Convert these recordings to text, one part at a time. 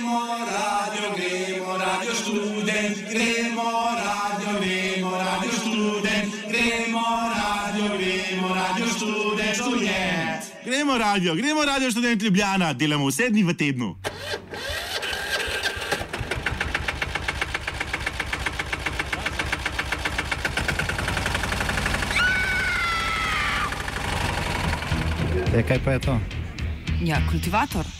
Gremo radio, gremo radio študent, gremo radio, gremo radio študent, gremo radio, gremo radio študent, študent. Gremo radio, gremo radio študent Ljubljana, delamo vse dni v tednu. E, kaj pa je to? Ja, kultivator.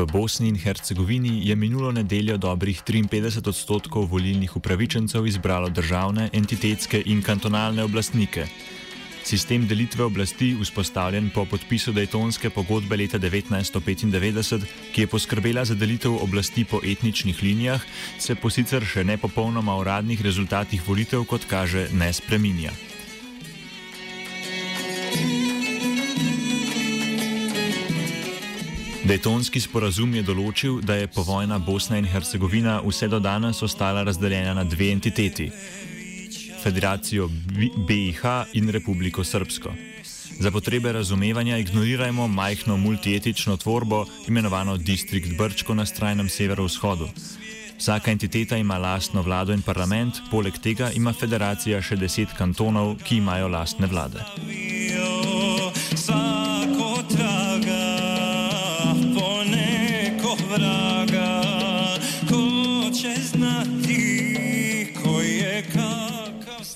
V Bosni in Hercegovini je minulo nedeljo dobrih 53 odstotkov volilnih upravičencev izbralo državne, entitetske in kantonalne oblastnike. Sistem delitve oblasti, vzpostavljen po podpisu Daytonske pogodbe leta 1995, ki je poskrbela za delitev oblasti po etničnih linijah, se po sicer še ne popolnoma uradnih rezultatih volitev, kot kaže, ne spreminja. Daytonski sporazum je določil, da je povojna Bosna in Hercegovina vse do danes ostala razdeljena na dve entiteti: Federacijo BiH in Republiko Srpsko. Za potrebe razumevanja ignorirajmo majhno multietično tvorbo, imenovano Distrikt Brčko na skrajnem severovzhodu. Vsaka entiteta ima lastno vlado in parlament, poleg tega ima federacija še deset kantonov, ki imajo lastne vlade.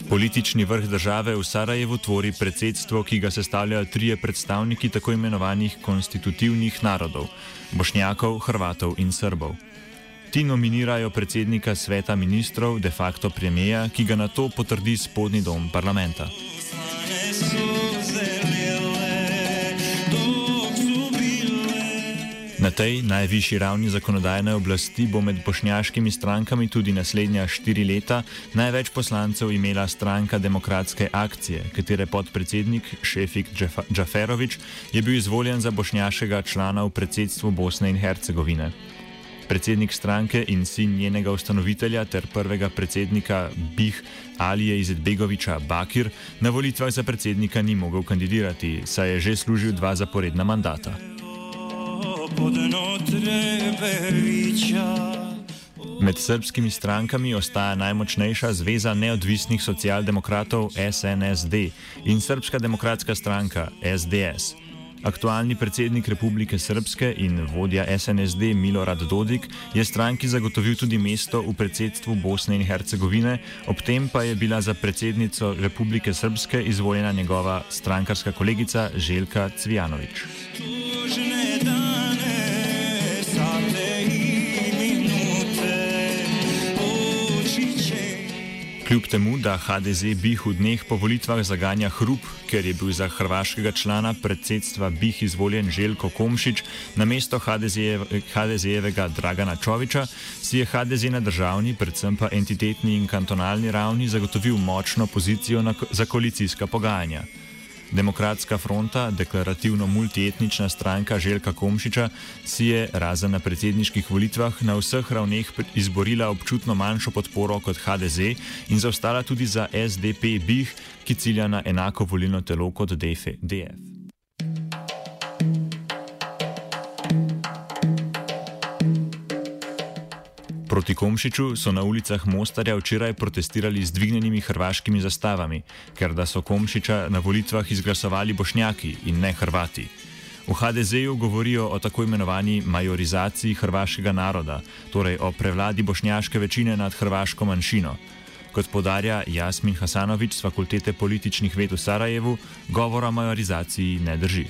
Politični vrh države v Sarajevu tvori predsedstvo, ki ga sestavljajo trije predstavniki tako imenovanih konstitutivnih narodov: Bošnjakov, Hrvatov in Srbov. Ti nominirajo predsednika sveta ministrov, de facto premijeja, ki ga na to potrdi spodnji dom parlamenta. Na tej najvišji ravni zakonodajne oblasti bo med bošnjaškimi strankami tudi naslednja štiri leta največ poslancev imela stranka Demokratske akcije, katere podpredsednik Šefik Džaferovič je bil izvoljen za bošnjaškega člana v predsedstvu Bosne in Hercegovine. Predsednik stranke in sin njenega ustanovitelja ter prvega predsednika Bih Alije Izetbegoviča Bakir na volitvah za predsednika ni mogel kandidirati, saj je že služil dva zaporedna mandata. Med srpskimi strankami ostaja najmočnejša Zveza neodvisnih socialdemokratov SNSD in Srpska demokratska stranka SDS. Aktualni predsednik Republike Srpske in vodja SNSD Milorad Dodik je stranki zagotovil tudi mesto v predsedstvu Bosne in Hercegovine, ob tem pa je bila za predsednico Republike Srpske izvoljena njegova strankarska kolegica Željka Cvijanovič. Kljub temu, da HDZ BIH v dneh po volitvah zaganja hrup, ker je bil za hrvaškega člana predsedstva BIH izvoljen Željko Komšič na mesto HDZ-jevega Dragana Čoviča, si je HDZ na državni, predvsem pa entitetni in kantonalni ravni zagotovil močno pozicijo na, za koalicijska pogajanja. Demokratska fronta, deklarativno multietnična stranka Željka Komšiča, si je razen na predsedniških volitvah na vseh ravneh izborila občutno manjšo podporo kot HDZ in zaostala tudi za SDP BIH, ki cilja na enako volilno telo kot DF. Proti Komšiču so na ulicah Mostarja včeraj protestirali z dvignjenimi hrvaškimi zastavami, ker da so Komšiča na volitvah izglasovali bošnjaki in ne Hrvati. V HDZ-ju govorijo o tako imenovani majorizaciji hrvaškega naroda, torej o prevladi bošnjaške večine nad hrvaško manjšino. Kot podarja Jasmin Hasanovič z fakultete političnih ved v Sarajevu, govora o majorizaciji ne drži.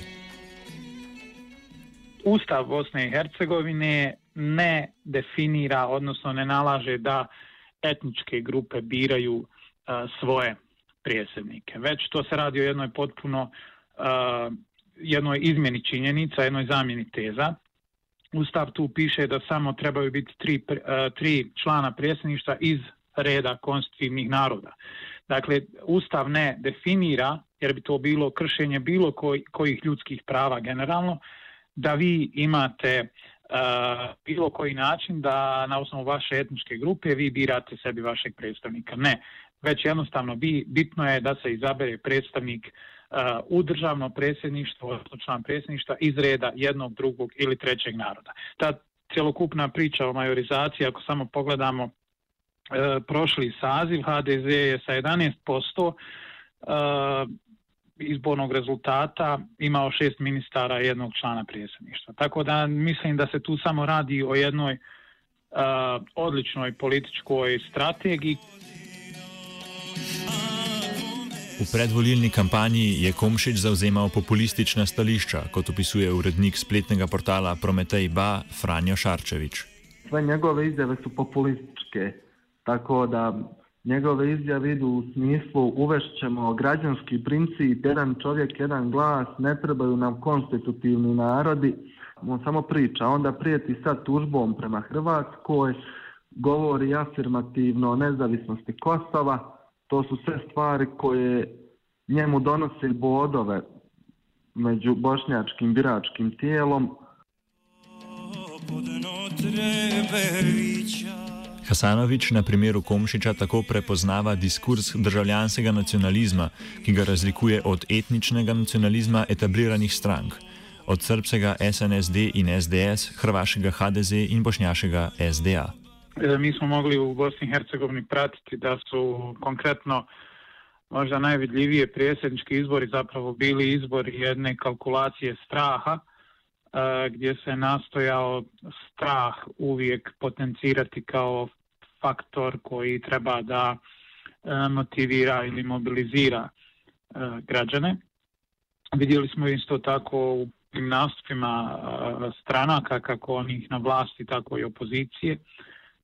Ustav Bosne i Hercegovine ne definira, odnosno ne nalaže da etničke grupe biraju uh, svoje prijesednike. Već to se radi o jednoj potpuno uh, jednoj izmjeni činjenica, jednoj zamjeni teza. Ustav tu piše da samo trebaju biti tri, uh, tri člana prijesedništva iz reda konstitutivnih naroda. Dakle, Ustav ne definira, jer bi to bilo kršenje bilo koj, kojih ljudskih prava generalno, da vi imate uh, bilo koji način da na osnovu vaše etničke grupe vi birate sebi vašeg predstavnika. Ne, već jednostavno bi, bitno je da se izabere predstavnik uh, u državno predsjedništvo, odnosno član predsjedništva iz reda jednog, drugog ili trećeg naroda. Ta cjelokupna priča o majorizaciji, ako samo pogledamo uh, prošli saziv, HDZ je sa 11% uh, izbornog rezultata imao šest ministara i jednog člana prijesedništva. Tako da mislim da se tu samo radi o jednoj uh, odličnoj političkoj strategiji. V predvolilni kampanji je Komšič zauzemal populistična stališča, kot opisuje urednik spletnega portala Prometej Ba Franjo Šarčevič. Sve njegove izjave su populističke, tako da njegove izjave idu u smislu uvešćemo građanski princip, jedan čovjek, jedan glas, ne trebaju nam konstitutivni narodi. On samo priča, onda prijeti sad tužbom prema Hrvatskoj, govori afirmativno o nezavisnosti Kosova. To su sve stvari koje njemu donose bodove među bošnjačkim biračkim tijelom. Hasanovič na primeru Komšiča tako prepoznava diskurs državljanskega nacionalizma, ki ga razlikuje od etničnega nacionalizma etabliranih strank, od srpskega SNSD in SDS, hrvaškega HDZ in bošnjaškega SDA. Mi smo mogli u Bosni i Hercegovini pratiti da su konkretno možda najvidljivije prijesednički izbori zapravo bili izbori jedne kalkulacije straha, gdje se nastojao strah uvijek potencirati kao faktor koji treba da motivira ili mobilizira građane. Vidjeli smo isto tako u nastupima stranaka, kako onih na vlasti, tako i opozicije,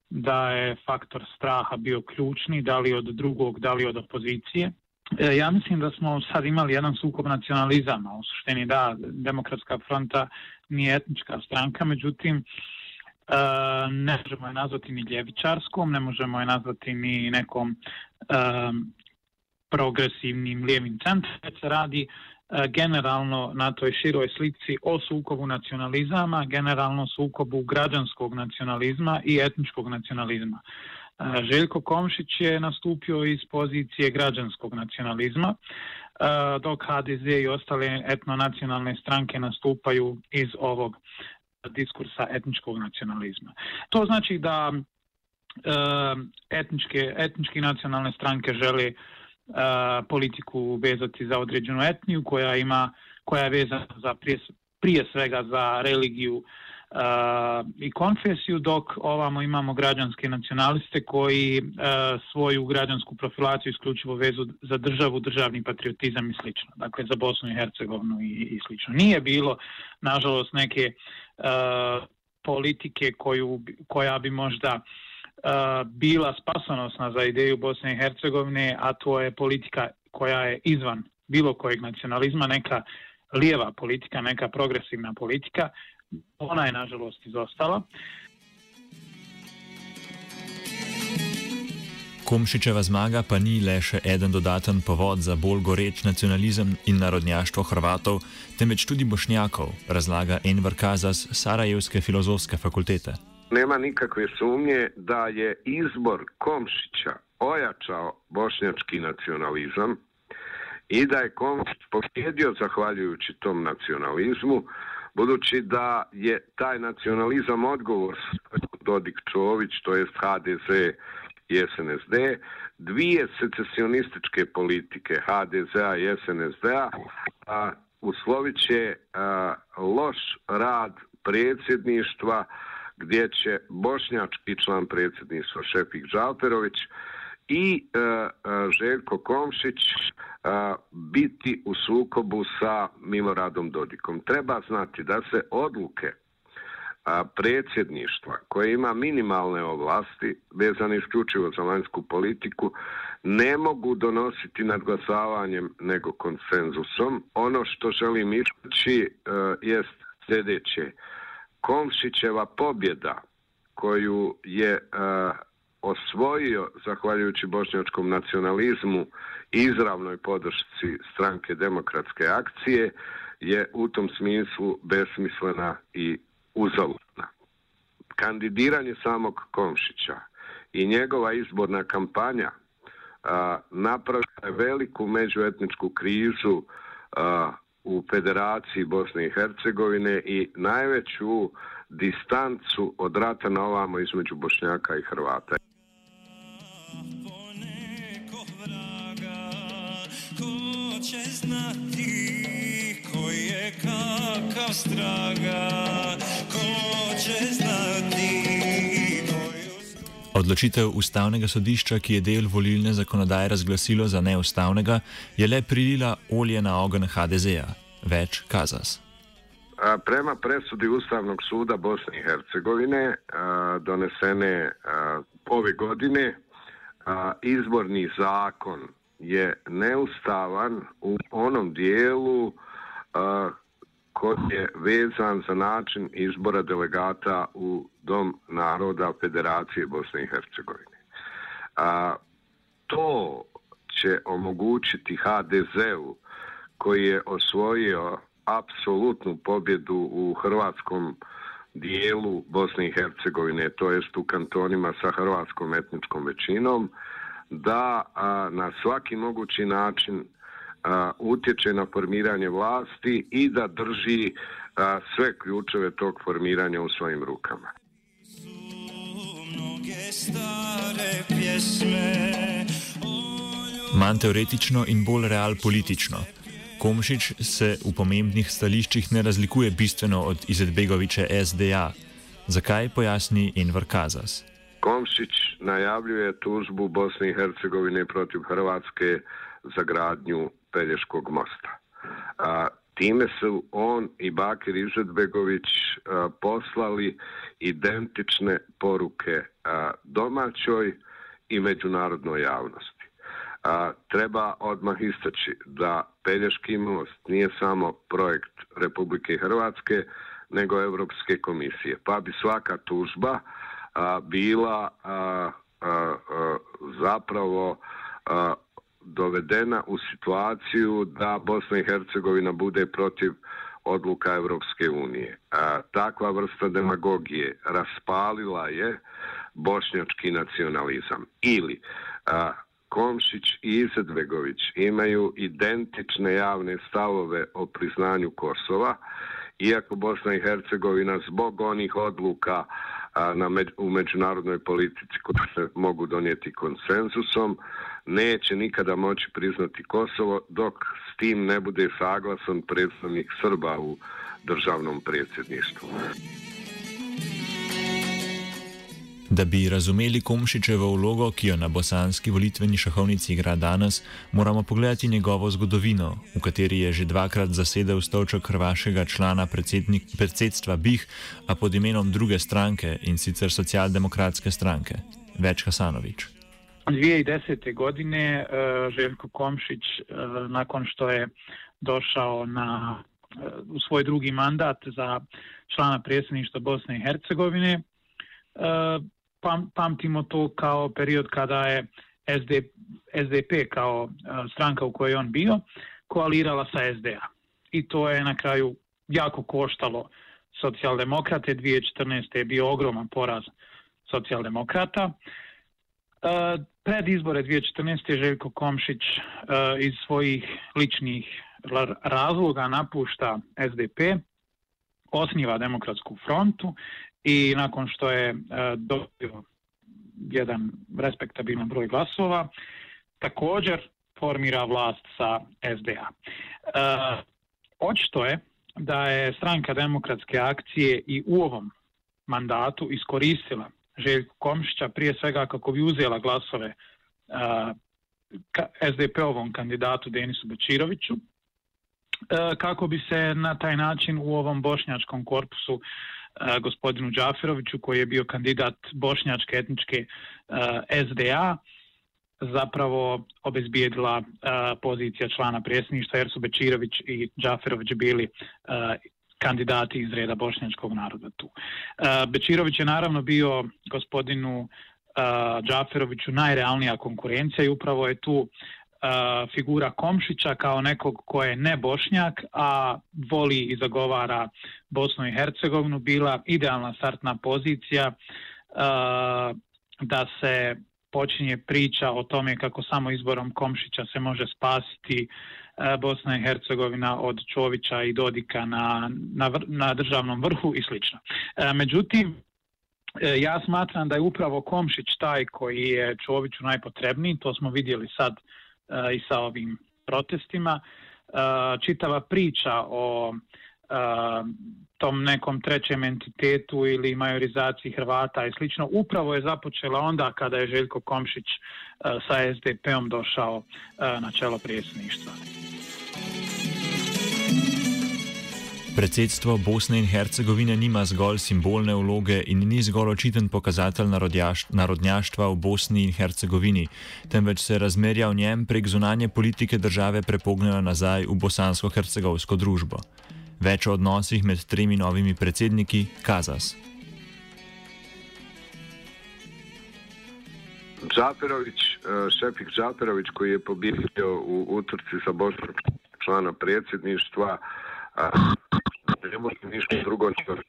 da je faktor straha bio ključni, da li od drugog, da li od opozicije. E, ja mislim da smo sad imali jedan sukob nacionalizama, u suštini da, demokratska fronta nije etnička stranka, međutim, e, ne možemo je nazvati ni ljevičarskom, ne možemo je nazvati ni nekom e, progresivnim lijevim centrom, se radi e, generalno na toj široj slici o sukobu nacionalizama, generalno sukobu građanskog nacionalizma i etničkog nacionalizma. Željko Komšić je nastupio iz pozicije građanskog nacionalizma, dok HDZ i ostale etnonacionalne stranke nastupaju iz ovog diskursa etničkog nacionalizma. To znači da etničke, etnički nacionalne stranke žele politiku vezati za određenu etniju koja ima koja je vezana za prije, prije svega za religiju uh, uh, Uh, i konfesiju, dok ovamo imamo građanske nacionaliste koji uh, svoju građansku profilaciju isključivo vezu za državu, državni patriotizam i slično. Dakle, za Bosnu i Hercegovinu i, i slično. Nije bilo, nažalost, neke uh, politike koju, koja bi možda uh, bila spasonosna za ideju Bosne i Hercegovine, a to je politika koja je izvan bilo kojeg nacionalizma, neka lijeva politika, neka progresivna politika, ona je nažalost izostala. Komšičeva zmaga pa ni le še eden dodaten povod za bolj goreč nacionalizem in narodnjaštvo Hrvatov, temveč tudi bošnjakov, razlaga Enver Kazas Sarajevske filozofske fakultete. Nema nikakve sumnje da je izbor Komšića ojačao bošnjački nacionalizam i da je Komšić pobjedio zahvaljujući tom nacionalizmu, budući da je taj nacionalizam odgovor Dodik Čović, to jest HDZ i SNSD, dvije secesionističke politike HDZ-a i SNSD-a, uslovit će loš rad predsjedništva gdje će bošnjački član predsjedništva Šefik Žalperović i e, e, Željko Komšić e, biti u sukobu sa Miloradom Dodikom. Treba znati da se odluke a, predsjedništva koje ima minimalne ovlasti vezane isključivo za vanjsku politiku ne mogu donositi nadglasavanjem nego konsenzusom. Ono što želim ići e, jest sljedeće. Komšićeva pobjeda koju je e, osvojio zahvaljujući bošnjačkom nacionalizmu izravnoj podršci stranke demokratske akcije je u tom smislu besmislena i uzaludna. Kandidiranje samog Komšića i njegova izborna kampanja napravila je veliku međuetničku krizu a, u Federaciji Bosne i Hercegovine i najveću distancu od rata na ovamo između Bošnjaka i Hrvata. Znati ko je kakav straga, ko će znati Odločitev ustavnega sodišča, ki je del volilne zakonodaje razglasilo za neustavnega, je le prilila olje na ogen HDZ-a. Več kazas. Prema presudi Ustavnog suda Bosne i Hercegovine donesene ove godine izborni zakon je neustavan u onom dijelu koji je vezan za način izbora delegata u Dom naroda Federacije Bosne i Hercegovine. A, to će omogućiti HDZ-u koji je osvojio apsolutnu pobjedu u hrvatskom dijelu Bosne i Hercegovine, to jest u kantonima sa hrvatskom etničkom većinom, da a, na svaki mogući način a, utječe na formiranje vlasti i da drži a, sve ključeve tog formiranja u svojim rukama. Manj teoretično in bolj real politično. Komšič se v pomembnih stališčih ne razlikuje bistveno od Izetbegoviče SDA. Zakaj pojasni Enver Kazas? Komšić najavljuje tužbu Bosne i Hercegovine protiv Hrvatske za gradnju Pelješkog mosta. A, time su on i Bakir Ižetbegović a, poslali identične poruke a, domaćoj i međunarodnoj javnosti. A, treba odmah istaći da Pelješki most nije samo projekt Republike Hrvatske, nego Evropske komisije. Pa bi svaka tužba a, bila a, a, a, zapravo a, dovedena u situaciju da Bosna i Hercegovina bude protiv odluka Evropske unije. A, takva vrsta demagogije raspalila je bošnjački nacionalizam. Ili a, Komšić i Izetbegović imaju identične javne stavove o priznanju Kosova, iako Bosna i Hercegovina zbog onih odluka a, na među, u međunarodnoj politici koje se mogu donijeti konsenzusom, neće nikada moći priznati Kosovo dok s tim ne bude saglasan predstavnik Srba u državnom predsjedništvu. Da bi razumeli Komšičevo vlogo, ki jo na bosanski volitveni šahovnici igra danes, moramo pogledati njegovo zgodovino, v kateri je že dvakrat zasedel stolček hrvaškega člana predsedstva BIH, a pod imenom druge stranke in sicer socialdemokratske stranke. Več Hasanovič. 2010. godine uh, Željko Komšić, uh, nakon što je došao na, uh, u svoj drugi mandat za člana predsjedništva Bosne i Hercegovine, pam, pamtimo to kao period kada je SD, SDP kao e, stranka u kojoj on bio koalirala sa SDA. I to je na kraju jako koštalo socijaldemokrate. 2014. je bio ogroman poraz socijaldemokrata. E, pred izbore 2014. Željko Komšić e, iz svojih ličnih razloga napušta SDP, osniva demokratsku frontu i nakon što je e, dobio jedan respektabilan broj glasova, također formira vlast sa SDA. E, očito je da je stranka demokratske akcije i u ovom mandatu iskoristila Željko Komšića prije svega kako bi uzela glasove e, uh, SDP-ovom kandidatu Denisu Bečiroviću, uh, kako bi se na taj način u ovom bošnjačkom korpusu gospodinu Džaferoviću koji je bio kandidat bošnjačke etničke SDA zapravo obezbijedila pozicija člana predsjedništva jer su Bečirović i Džaferović bili kandidati iz reda bošnjačkog naroda tu. Bečirović je naravno bio gospodinu Džaferoviću najrealnija konkurencija i upravo je tu uh, figura Komšića kao nekog ko je ne bošnjak, a voli i zagovara Bosnu i Hercegovinu, bila idealna startna pozicija da se počinje priča o tome kako samo izborom Komšića se može spasiti Bosna i Hercegovina od Čovića i Dodika na, na, na državnom vrhu i slično. Međutim, e, ja smatram da je upravo Komšić taj koji je Čoviću najpotrebniji, to smo vidjeli sad E, i sa ovim protestima. E, čitava priča o e, tom nekom trećem entitetu ili majorizaciji Hrvata i slično, upravo je započela onda kada je Željko Komšić sa SDP-om došao na čelo predsjedništva. Predsedstvo Bosne in Hercegovine nima zgolj simbolne vloge in ni zgolj očiten pokazatelj narodnjaštva v Bosni in Hercegovini, temveč se razmerja v njem prek zunanje politike države prepognejo nazaj v bosansko-hercegovsko družbo. Več o odnosih med tremi novimi predsedniki Kazas. Džaperović, eh, Šefik Džaperović koji je pobjedio u utrci sa Bošnjak člana predsjedništva, ne može ništa drugo nego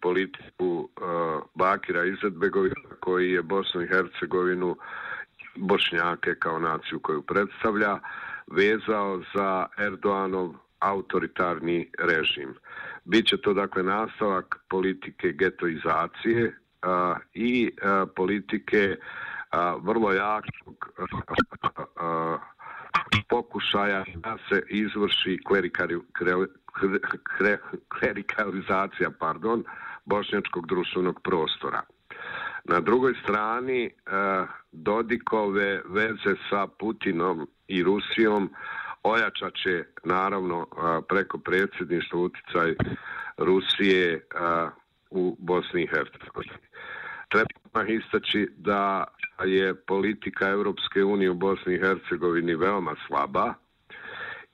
politiku uh, Bakira Izetbegovina koji je Bosnu i Hercegovinu Bošnjake kao naciju koju predstavlja vezao za Erdoanov autoritarni režim. Biće to dakle nastavak politike getoizacije a, i a, politike a, vrlo jakog pokušaja da se izvrši klerikalizacija pardon, bošnjačkog društvenog prostora. Na drugoj strani eh, Dodikove veze sa Putinom i Rusijom ojačat će naravno eh, preko predsjedništva uticaj Rusije eh, u Bosni i Hercegovini. Treba istaći da je politika Europske unije u Bosni i Hercegovini veoma slaba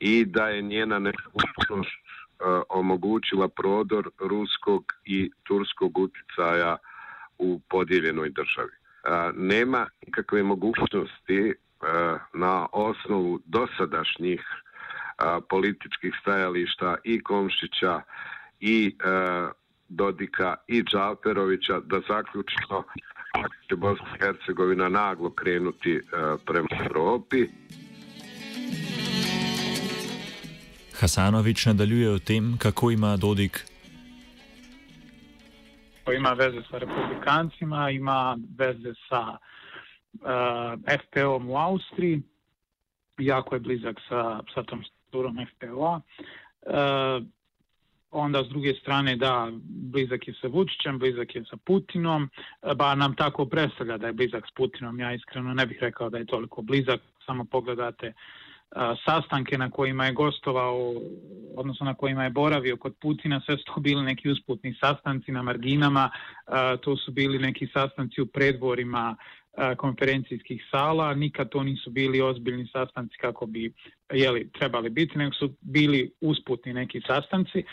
i da je njena nefučnost e, omogućila prodor ruskog i turskog uticaja u podijeljenoj državi. E, nema nikakve mogućnosti e, na osnovu dosadašnjih političkih stajališta i Komšića i Dodika i Džalperovića da zaključno će Bosna i Hercegovina naglo krenuti prema Evropi. Hasanović nadaljuje o tem, kako ima Dodik ima veze sa republikancima, ima veze sa uh, uh, FPO-om u Austriji, jako je blizak sa, sa tom strukturom FPO-a. Uh, onda s druge strane da blizak je sa Vučićem, blizak je sa Putinom, ba nam tako predstavlja da je blizak s Putinom, ja iskreno ne bih rekao da je toliko blizak, samo pogledate sastanke na kojima je gostovao, odnosno na kojima je boravio kod Putina, sve su to bili neki usputni sastanci na marginama, to su bili neki sastanci u predvorima konferencijskih sala, nikad to nisu bili ozbiljni sastanci kako bi jeli, trebali biti, nego su bili usputni neki sastanci.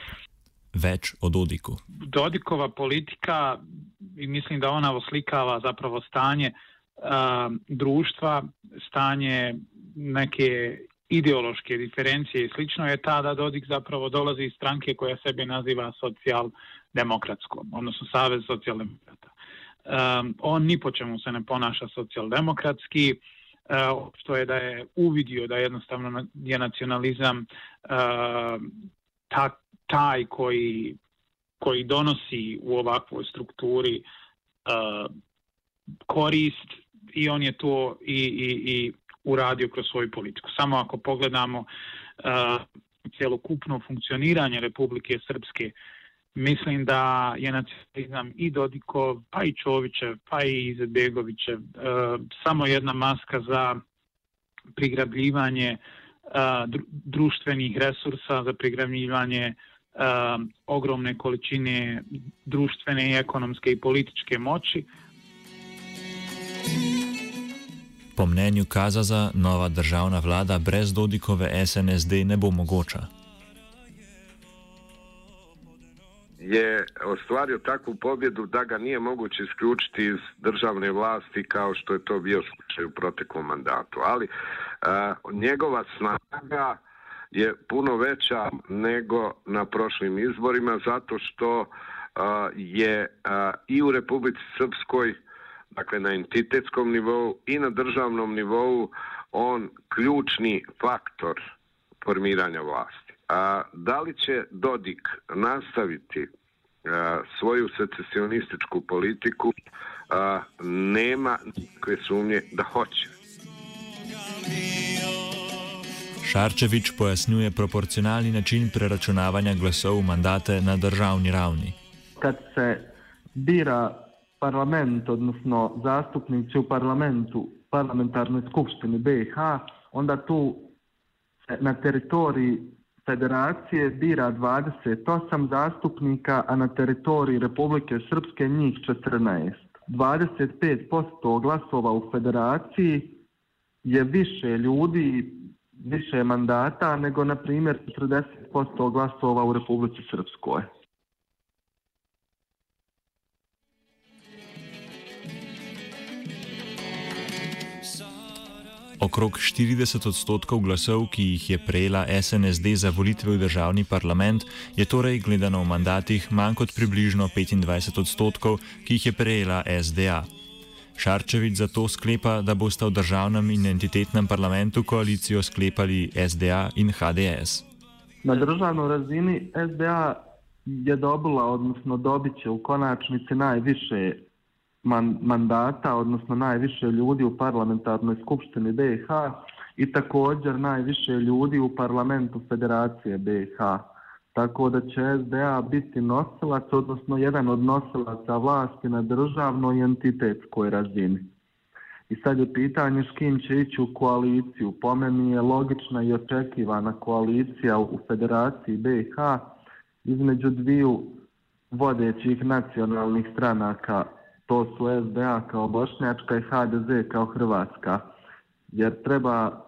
Več o Dodiku. Dodikova politika, i mislim da ona oslikava zapravo stanje a, društva, stanje neke ideološke diferencije i slično je ta da Dodik zapravo dolazi iz stranke koja sebe naziva socijaldemokratskom, odnosno Savez socijaldemokrata um, on ni po čemu se ne ponaša socijaldemokratski, e, uh, što je da je uvidio da jednostavno je nacionalizam uh, ta, taj koji, koji donosi u ovakvoj strukturi uh, korist i on je to i, i, i uradio kroz svoju politiku. Samo ako pogledamo uh, cjelokupno funkcioniranje Republike Srpske. Mislim da je nacionalizam i Dodikov, pa i Čovićev, pa i Izetbegovićev uh, samo jedna maska za prigrabljivanje društvenih resursa, za prigrabljivanje e, ogromne količine društvene i ekonomske i političke moći. Po mnenju Kazaza, nova državna vlada brez Dodikove SNSD ne bo mogoča. je ostvario takvu pobjedu da ga nije moguće isključiti iz državne vlasti kao što je to bio slučaj u proteklom mandatu. Ali a, njegova snaga je puno veća nego na prošlim izborima zato što je i u Republici Srpskoj dakle na entitetskom nivou i na državnom nivou on ključni faktor formiranja vlasti. A, da li će Dodik nastaviti a, svoju secesionističku politiku, a, nema nikakve sumnje da hoće. Šarčevič pojasnjuje proporcionalni način preračunavanja glasov mandate na državni ravni. Kad se bira parlament, odnosno zastupnici u parlamentu, parlamentarnoj skupštini BiH, onda tu na teritoriji federacije bira 28 zastupnika, a na teritoriji Republike Srpske njih 14. 25% glasova u federaciji je više ljudi, više mandata nego, na primjer, 40% glasova u Republici Srpskoj. Okrog 40 odstotkov glasov, ki jih je prejela SNSD za volitve v državni parlament, je torej gledano v mandatih manj kot približno 25 odstotkov, ki jih je prejela SDA. Šarčevič zato sklepa, da boste v državnem in entitetnem parlamentu koalicijo sklepali SDA in HDS. Na državnoj razini SDA je dobila, odnosno dobit će u konačnici najviše man, mandata, odnosno najviše ljudi u parlamentarnoj skupštini BiH i također najviše ljudi u parlamentu Federacije BiH. Tako da će SDA biti nosilac, odnosno jedan od nosilaca vlasti na državnoj i entitetskoj razini. I sad je pitanje s kim će ići u koaliciju. Po meni je logična i očekivana koalicija u Federaciji BiH između dviju vodećih nacionalnih stranaka to su SDA kao Bošnjačka i HDZ kao Hrvatska. Jer treba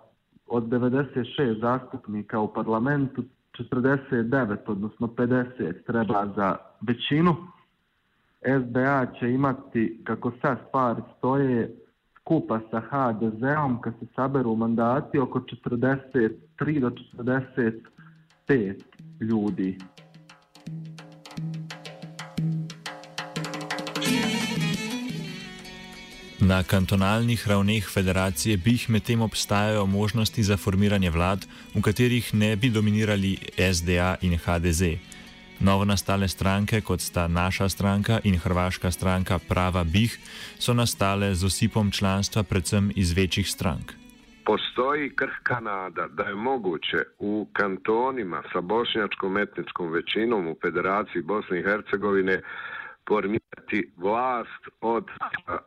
od 96 zastupnika u parlamentu 49, odnosno 50 treba za većinu. SDA će imati, kako sad stvari stoje, skupa sa HDZ-om, kad se saberu mandati, oko 43 do 45 ljudi. Na kantonalnih ravneh federacije BIH medtem obstajajo možnosti za formiranje vlad, v katerih ne bi dominirali SDA in HDZ. Novo nastale stranke, kot sta naša stranka in hrvaška stranka Prava BIH, so nastale z osipom članstva predvsem iz večjih strank. Postoji krhka nada da je moguće u kantonima sa bošnjačkom etničkom većinom u Federaciji Bosne i Hercegovine formirati vlast od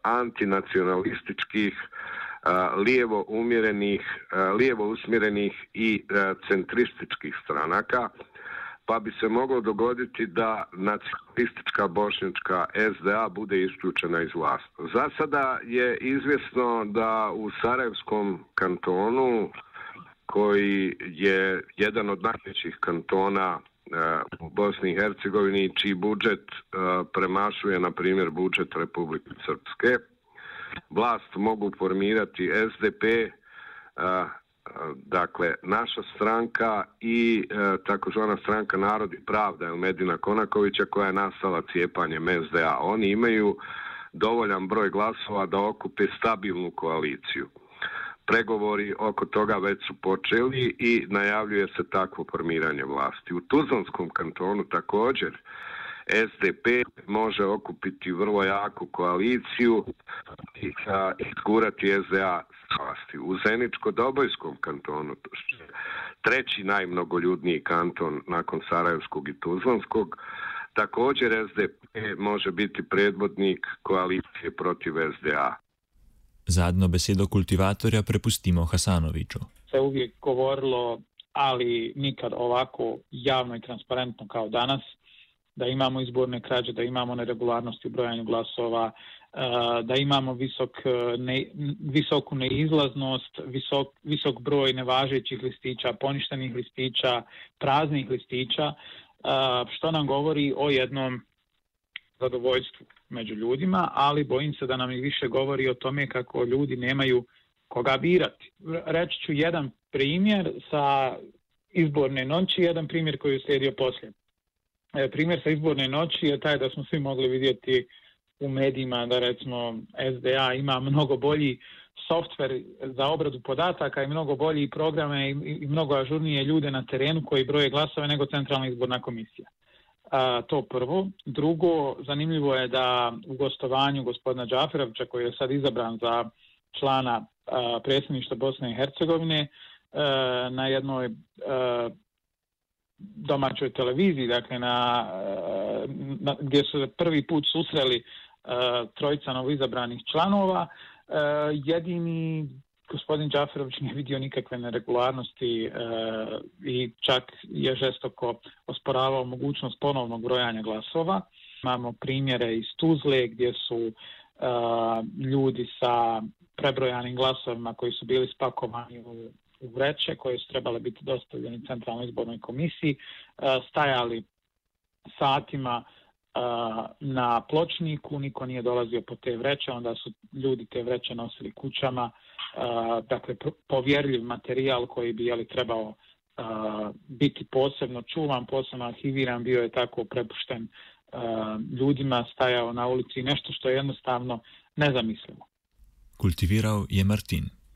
antinacionalističkih, lijevo umjerenih, lijevo usmjerenih i centrističkih stranaka, pa bi se moglo dogoditi da nacionalistička bošnjačka SDA bude isključena iz vlasti. Za sada je izvjesno da u Sarajevskom kantonu, koji je jedan od najvećih kantona E, u Bosni i Hercegovini čiji budžet e, premašuje na primjer budžet Republike Srpske. Vlast mogu formirati SDP, e, dakle naša stranka i takozvana stranka Narod i Pravda Medina Konakovića koja je nastala cijepanjem SDA. Oni imaju dovoljan broj glasova da okupe stabilnu koaliciju pregovori oko toga već su počeli i najavljuje se takvo formiranje vlasti. U Tuzlanskom kantonu također SDP može okupiti vrlo jaku koaliciju i izgurati SDA s vlasti. U Zeničko-Dobojskom kantonu treći najmnogoljudniji kanton nakon Sarajevskog i Tuzlanskog. Također SDP može biti predvodnik koalicije protiv SDA. Zadnjo besedo kultivatorja prepustimo Hasanoviću. Se uvijek govorilo, ali nikad ovako javno i transparentno kao danas, da imamo izborne krađe, da imamo neregularnosti u brojanju glasova, e, da imamo visok, e, ne, visoku neizlaznost, visok, visok broj nevažećih listića, poništenih listića, praznih listića, e, što nam govori o jednom zadovoljstvu među ljudima, ali bojim se da nam i više govori o tome kako ljudi nemaju koga birati. Reći ću jedan primjer sa izborne noći, jedan primjer koji je slijedio poslije. E, primjer sa izborne noći je taj da smo svi mogli vidjeti u medijima da recimo SDA ima mnogo bolji softver za obradu podataka i mnogo bolji programe i, i mnogo ažurnije ljude na terenu koji broje glasove nego centralna izborna komisija. A, to prvo. Drugo, zanimljivo je da u gostovanju gospodina Džaferovića koji je sad izabran za člana a, predsjedništva Bosne i Hercegovine a, na jednoj a, domaćoj televiziji, dakle na, e, na, gdje su prvi put susreli trojica novoizabranih članova, jedini gospodin Džaferović nije vidio nikakve neregularnosti e, i čak je žestoko osporavao mogućnost ponovnog brojanja glasova. Imamo primjere iz Tuzle gdje su e, ljudi sa prebrojanim glasovima koji su bili spakovani u u vreće koje su trebale biti dostavljeni centralnoj izbornoj komisiji, e, stajali satima na pločniku, niko nije dolazio po te vreće, onda su ljudi te vreće nosili kućama, dakle povjerljiv materijal koji bi jeli, trebao biti posebno čuvan, posebno arhiviran, bio je tako prepušten ljudima, stajao na ulici, nešto što je jednostavno nezamislivo. Kultivirao je Martin.